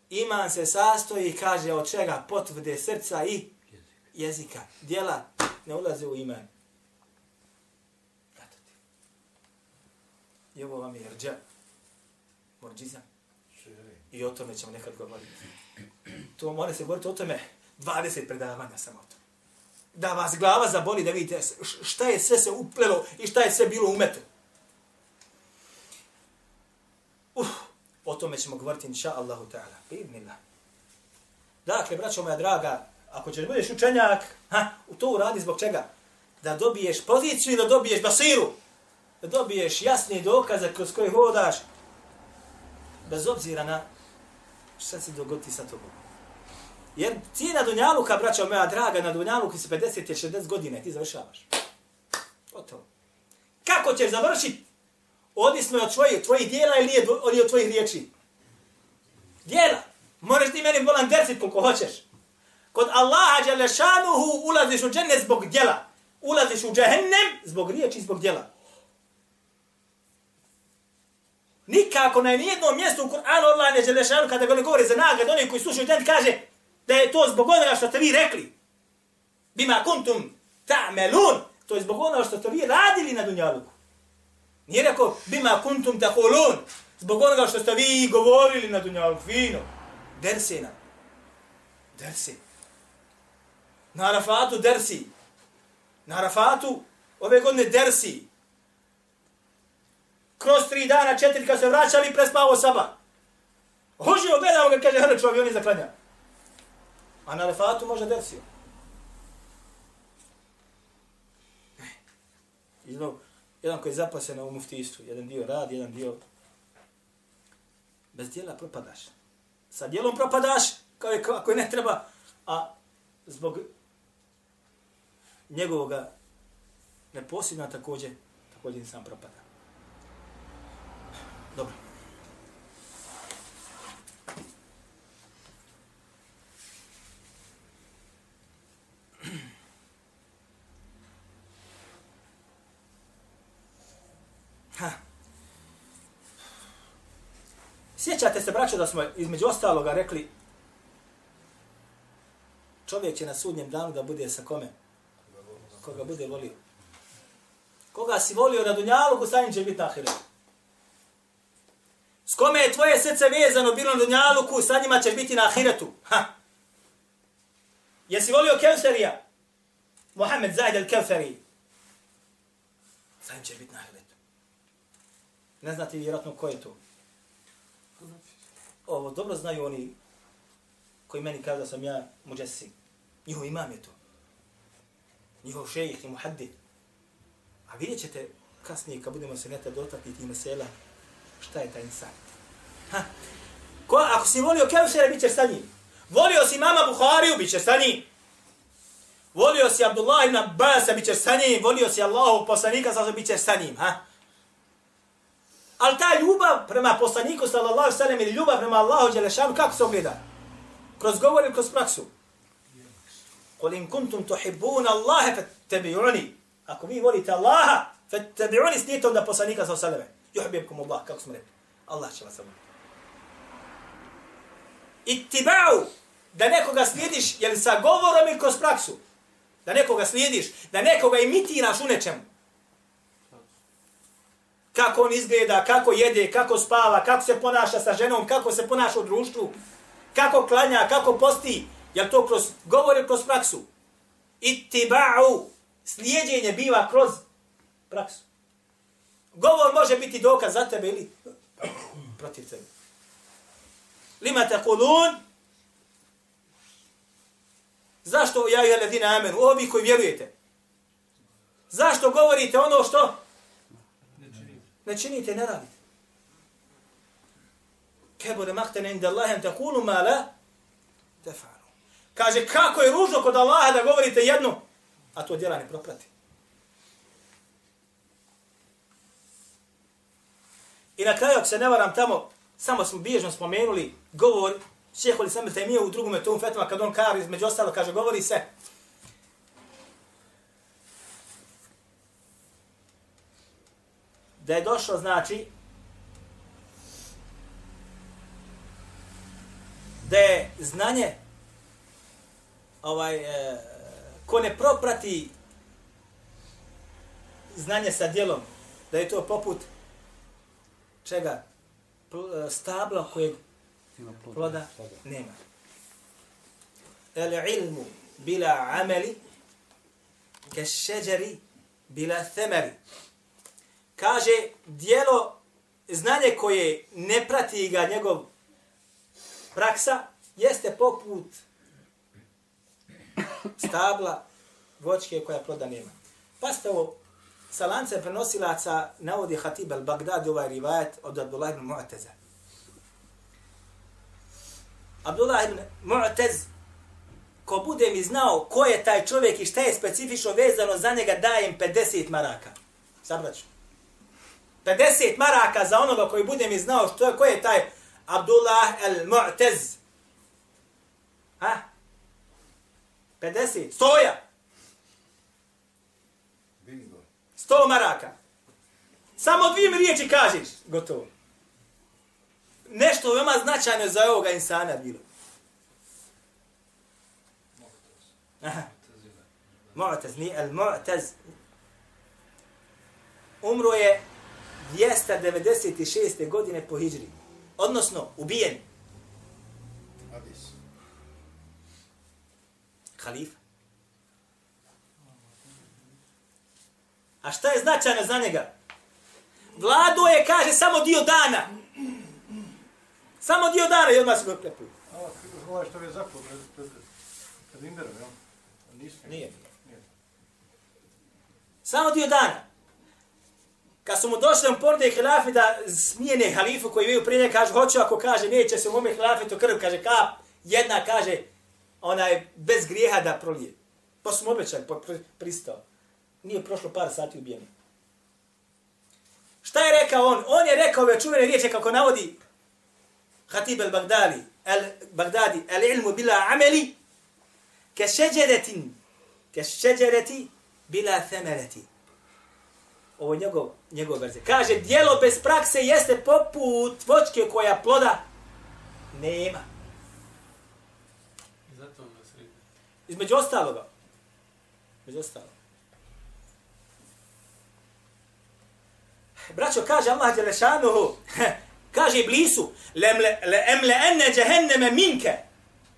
A: iman se sastoji, kaže, od čega potvrde srca i jezika. Djela ne ulaze u iman. I ovo vam je rđa. Morđiza. I o tome ćemo nekad govoriti. To mora se govoriti o tome 20 predavanja samo o tome. Da vas glava zaboli da vidite šta je sve se uplelo i šta je sve bilo umeto. Uh, o tome ćemo govoriti inša Allahu ta'ala. Bidnillah. Dakle, braćo moja draga, ako ćeš budeš učenjak, ha, u to uradi zbog čega? Da dobiješ poziciju i da dobiješ basiru da dobiješ jasni dokaze kroz koje hodaš bez obzira na šta se dogodi sa tobom. Jer ti na Dunjaluka, braćo moja draga, na Dunjaluku si 50 i 60 godine, ti završavaš. Gotovo. Kako ćeš završiti? Odisno je od tvojih, tvojih dijela ili, je, ili od tvojih riječi? Dijela. Možeš ti meni volan dersit koliko hoćeš. Kod Allaha Đelešanuhu ulaziš u džennet zbog djela. Ulaziš u džehennem zbog riječi zbog djela. Nikako na nijednom mjestu u Kur'anu Allah Đalešanu kada ga ne govori za nagrad, oni koji slušaju džennet kaže da je to zbog onoga što ste vi rekli. Bima kuntum ta'melun. To je zbog onoga što ste vi radili na Dunjaluku. Nije rekao bima kuntum ta'kulun. Zbog onoga što ste vi govorili na Dunjaluku. Fino. Dersina. Dersi. Na Arafatu dersi. Na Arafatu ove godine dersi. Kroz tri dana, četiri kad se vraćali, prespavo saba. Hožio, gledamo ga, kaže, hrču on za zaklanja. A na Arafatu može dersio. Izno, jedan koji je zaposlen u muftijstvu, jedan dio radi, jedan dio... Bez dijela propadaš. Sa dijelom propadaš, kao je, ako je ne treba, a zbog njegovog neposjedna također, također sam propada. Dobro. Ha. Sjećate se, braćo, da smo između ostaloga rekli čovjek će na sudnjem danu da bude sa kome? Koga bude volio. Koga si volio na dunjalu, sa njim će biti ahiret. S kome je tvoje srce vezano bilo na dunjaluku, sa njima ćeš biti na ahiretu. Ha. Jesi volio Kevserija? Mohamed Zaid al-Kevseri. Sa njim ćeš biti na ahiretu. Ne znate vjerojatno ko je to. Ovo dobro znaju oni koji meni kažu da sam ja muđesi. Njihov imam je to. Njihov šejih i muhaddid. A vidjet ćete kasnije kad budemo se neta dotakniti i mesela šta je taj insan. Ha. Ko, ako si volio Kevsera, bit ćeš sa njim. Volio si mama Buhariju, bit ćeš sa njim. Volio si Abdullah ibn Abbas, bit ćeš sa njim. Volio si Allahu poslanika, sada bit ćeš sa njim. Ha. Ali ta ljubav prema poslaniku, sallallahu sallam, ili ljubav prema Allahu, Đelešanu, kako se ogleda? Kroz govor ili kroz praksu? Kul in kuntum tuhibbuna Allaha fattabi'uni. Ako vi volite Allaha, fattabi'uni, snijete onda poslanika, sallallahu sallam. Yuhibbukum Allah, kako smo rekli. Allah će vas voliti. Ittiba'u, da nekoga slijediš, je li sa govorom ili kroz praksu? Da nekoga slijediš, da nekoga imitiraš u nečemu. Kako on izgleda, kako jede, kako spava, kako se ponaša sa ženom, kako se ponaša u društvu, kako klanja, kako posti, je to kroz govor ili kroz praksu? Ittiba'u, slijedjenje biva kroz praksu. Govor može biti dokaz za tebe ili protiv tebe. Lima te kulun? Zašto ja i ledina amenu? Ovi koji vjerujete. Zašto govorite ono što? Ne činite, ne radite. Kebore mahtene inda Allahem takulu ma la tefa. Kaže, kako je ružno kod Allaha da govorite jedno, a to djela ne proprati. I na kraju, ako se ne varam tamo, samo smo bježno spomenuli govor šeholi sam temije u drugom tom fetva, kad on kar između ostalo kaže, govori se, da je došlo, znači, da je znanje, ovaj, e, ko ne proprati znanje sa djelom, da je to poput čega? E, stabla kojeg ploda nema. El ilmu bila ameli ke šeđeri bila themeri. Kaže, dijelo, znanje koje ne prati ga njegov praksa, jeste poput stabla voćke koja ploda nema. Pa ste ovo, sa lancem prenosilaca navodi Hatib al-Baghdad ovaj rivajet od Abdullah ibn Mu'teza. Abdullah ibn Mu'tez, ko bude mi znao ko je taj čovjek i šta je specifično vezano za njega, dajem 50 maraka. Sabraću. 50 maraka za onoga koji bude mi znao što je, ko je taj Abdullah el-Mu'tez. Ha? 50. Stoja.
B: Bingo.
A: 100 maraka. Samo dvije riječi kažeš. Gotovo. Nešto veoma značajno za ovoga insana bilo. Aha. Mu'taz, nije el Mu'taz. Umro je 296. godine po hijri. Odnosno, ubijen.
B: Hadis.
A: Halifa. A šta je značajno za njega? Vlado je, kaže, samo dio dana. Samo dio dana i odmah se ga klepuju.
D: Ovaj što je zakon pred, pred, pred Imberom, jel? Nisu.
A: Nije.
D: Nije.
A: Samo dio dana. Kad su mu došli u porde hilafi da smijene halifu koji imaju prije, kaže, hoću ako kaže, neće se u mome hilafetu krv, kaže, kap, jedna kaže, onaj, bez grijeha da prolije. Pa su mu obećali, pa pristao. Nije prošlo par sati ubijeni. Šta je rekao on? On je rekao ove čuvene riječi kako navodi Hatib al-Bagdadi, al-Bagdadi, al-ilmu bila ameli, ke šeđeretin, ke šeđereti bila themereti. Ovo je njegov, njegov verze. Kaže, dijelo bez prakse jeste poput vočke koja ploda nema.
C: I zato ga sredi.
A: Između ostaloga. Između ostaloga. Braćo, kaže Allah Đelešanuhu, kaže Iblisu, lemle, le emle enne džehenneme minke,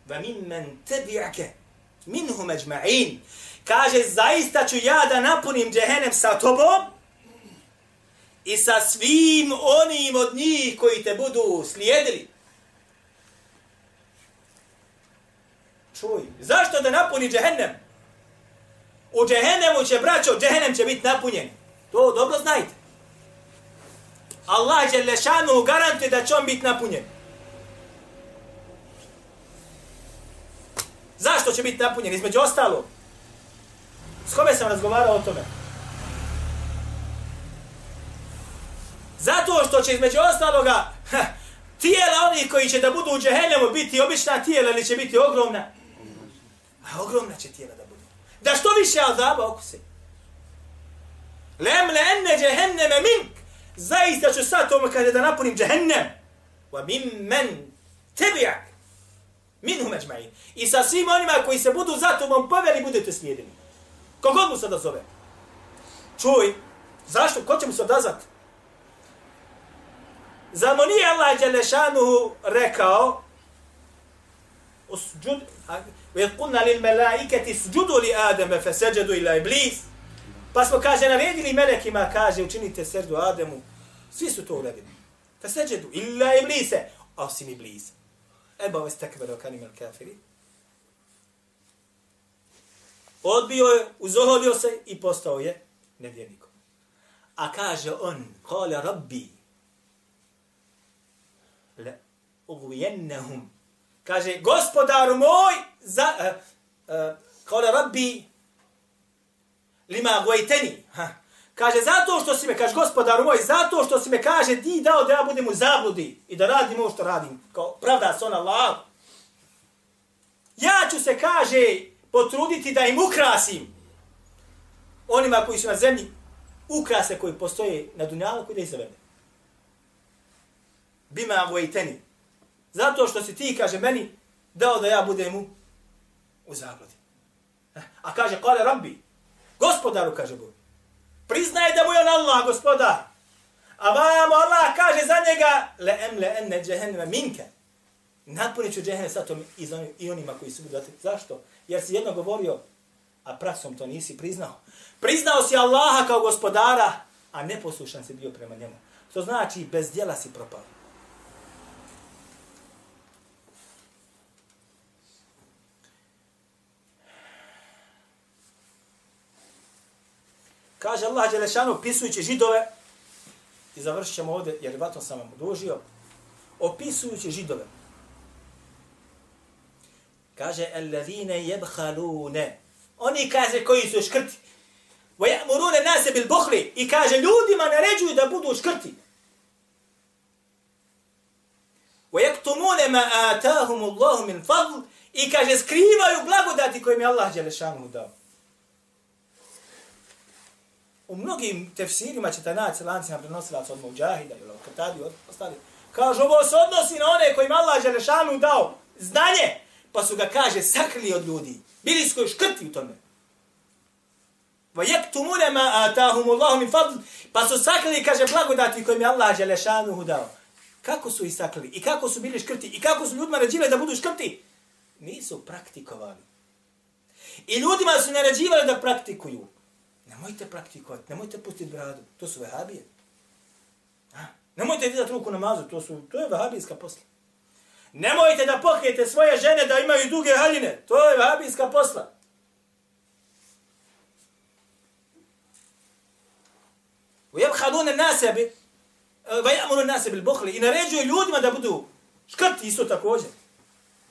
A: va min men tebi'ake, minhu međma'in. Kaže, zaista ću ja da napunim džehennem sa tobom i sa svim onim od njih koji te budu slijedili. Čuj, zašto da napuni džehennem? U džehennemu će, braćo, džehennem će biti napunjen. To dobro znajte. Allah će lešanu garantuje da će on biti napunjen. Zašto će biti napunjen? Između ostalo. S kome sam razgovarao o tome? Zato što će između ostaloga ha, tijela onih koji će da budu u džehennemu biti obična tijela ili će biti ogromna? A ogromna će tijela da budu. Da što više azaba okuse. Lem le enne džehenneme mink. Zaista ću sad tome kaže da napunim džehennem. Wa min men tebijak. Minhum eđma'in. I sa svim onima koji se budu za tobom poveli, budete slijedeni. Kogod mu se da zove. Čuj, zašto? Ko će mu se odazvati? Zar mu nije Allah Đelešanuhu rekao usđud, وَإِذْ قُلْنَا لِلْمَلَائِكَةِ اسْجُدُوا لِآدَمَ فَسَجَدُوا إِلَّا إِبْلِيسِ Pa smo, kaže, naredili melekima, kaže, učinite srdu Ademu. Svi su to uradili. فَسَجَدُوا إِلَّا إِبْلِيسَ Osim Iblisa. Eba vas tekbera o kanim kafiri. Odbio je, uzoholio se i postao je nevjernikom. A kaže on, kale rabbi, le ugvijennehum. Kaže, gospodaru moj, za, uh, uh, kale rabbi, lima gojteni. Ha. Kaže, zato što si me, kaže, gospodaru moj, zato što si me, kaže, ti dao da ja budem u zabludi i da radim ovo što radim. Kao, pravda se ona Allah. Ja ću se, kaže, potruditi da im ukrasim onima koji su na zemlji, ukrase koji postoje na dunjalu koji da izavede. Bima vojteni. Zato što si ti, kaže meni, dao da ja budem u, u zabludi. Eh, a kaže, kale rabbi, gospodaru, kaže Bog, priznaje da mu je on Allah, gospodar. A vamo Allah kaže za njega, le em le enne džehenneme minke. Napunit ću džehennem sa tom i, i onima koji su budu. Zašto? Jer si jedno govorio, a praksom to nisi priznao. Priznao si Allaha kao gospodara, a neposlušan si bio prema njemu. To znači, bez djela si propao. Kaže Allah Đelešanu, opisujući židove, i završit ćemo ovdje, jer vatno sam vam odužio, opisujući židove. Kaže, alladhine jebhalune. Oni kaže koji su škrti. Wa ya'muruna nase bil bukhli. I kaže, ljudima naređuju da budu škrti. Wa yaktumuna ma atahum Allahu min fadl. I kaže, skrivaju blagodati koje mi Allah Đelešanu dao. U mnogim tefsirima ćete naći lancima prenosilaca od Mujahida ili od Katadi od ostali. Kažu, ovo se odnosi na one kojima Allah Želešanu dao znanje, pa su ga, kaže, sakrili od ljudi. Bili su koji škrti u tome. Va yaktumuna ma atahum Allahu min fadl, pa su sakrili, kaže, blagodati kojim je Allah Želešanu dao. Kako su ih sakrili? I kako su bili škrti? I kako su ljudima naređivali da budu škrti? Nisu praktikovali. I ljudima su naređivali da praktikuju. Nemojte praktikovati, nemojte pustiti bradu. To su vehabije. A? Nemojte dizati ruku na mazu, to, su, to je vehabijska posla. Nemojte da pokrijete svoje žene da imaju duge haljine. To je vehabijska posla. ويبخلون الناس ب ويأمرون الناس بالبخل i naređuju ljudima da budu škrti isto također.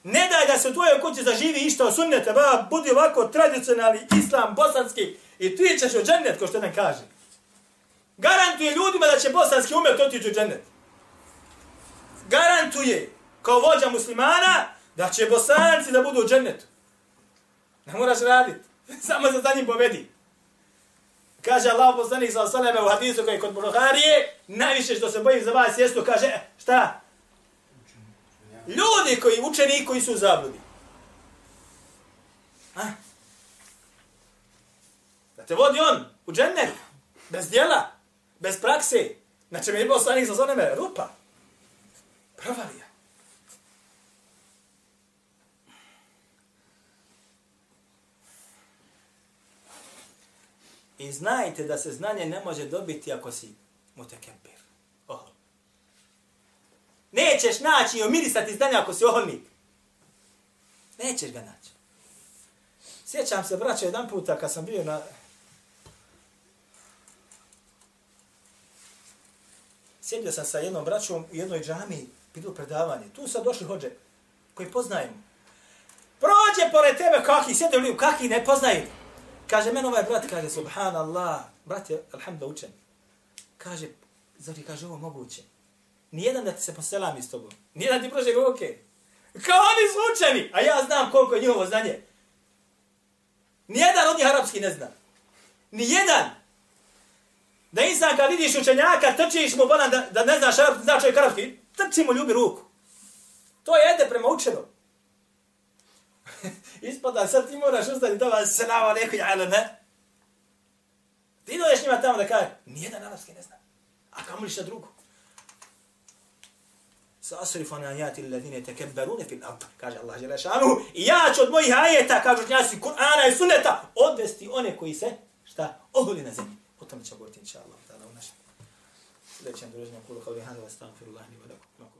A: Ne daj da se u tvojoj kući zaživi išta o sunnete, ba, budi ovako tradicionalni islam bosanski i ti ćeš u džennet, ko što jedan kaže. Garantuje ljudima da će bosanski umet otići u džennet. Garantuje, kao vođa muslimana, da će bosanci da budu u džennetu. Ne moraš raditi. Samo se za njim povedi. Kaže Allah poslanik sa osaleme u hadisu koji je kod Buharije, najviše što se bojim za vas jesu, kaže, e, šta? Ljudi koji, učeni koji su u zabludi. Ha? Te vodi on u džennet, bez djela, bez prakse, znači, na čem je bilo slanih sa zoneme, rupa, pravalija. I znajte da se znanje ne može dobiti ako si mutekempir. Oh. Nećeš naći i omirisati znanje ako si oholnik. Nećeš ga naći. Sjećam se, braćo, jedan puta kad sam bio na... Sjedio sam sa jednom braćom u jednoj džami, bilo predavanje. Tu sad došli hođe, koji poznajemo. Prođe pored tebe kaki, sjedio li, kaki ne poznaju. Kaže, men ovaj brat, kaže, subhanallah, brat je, alhamdulillah, učen. Kaže, zar kaže, ovo moguće? Nijedan da ti se poselami s tobom. Nijedan ti prođe ruke. Kao oni su učeni, a ja znam koliko je njihovo znanje. Nijedan od njih arapski ne zna. Nijedan. Da insan kad vidiš učenjaka, trčiš mu bolan da, da ne znaš arapski, zna čovjek arapski, trči mu ljubi ruku. To je ede prema učenom. Ispada, sad ti moraš ustati doma, selam alaikum, ala ne. Ti dođeš njima tamo da kaže, nijedan arapski ne zna. A kamo li šta drugo? Sasrifu an ajati alladhina yatakabbaruna fil ard. Kaže Allah dželle šanu, ja ću od mojih ajeta, kažu učenjaci Kur'ana i Sunneta, odvesti one koji se šta oholi na zemlji. O tome ćemo govoriti inša inshallah da u našem sljedećem druženju kulu kao hada astagfirullah, astaghfirullah li wa.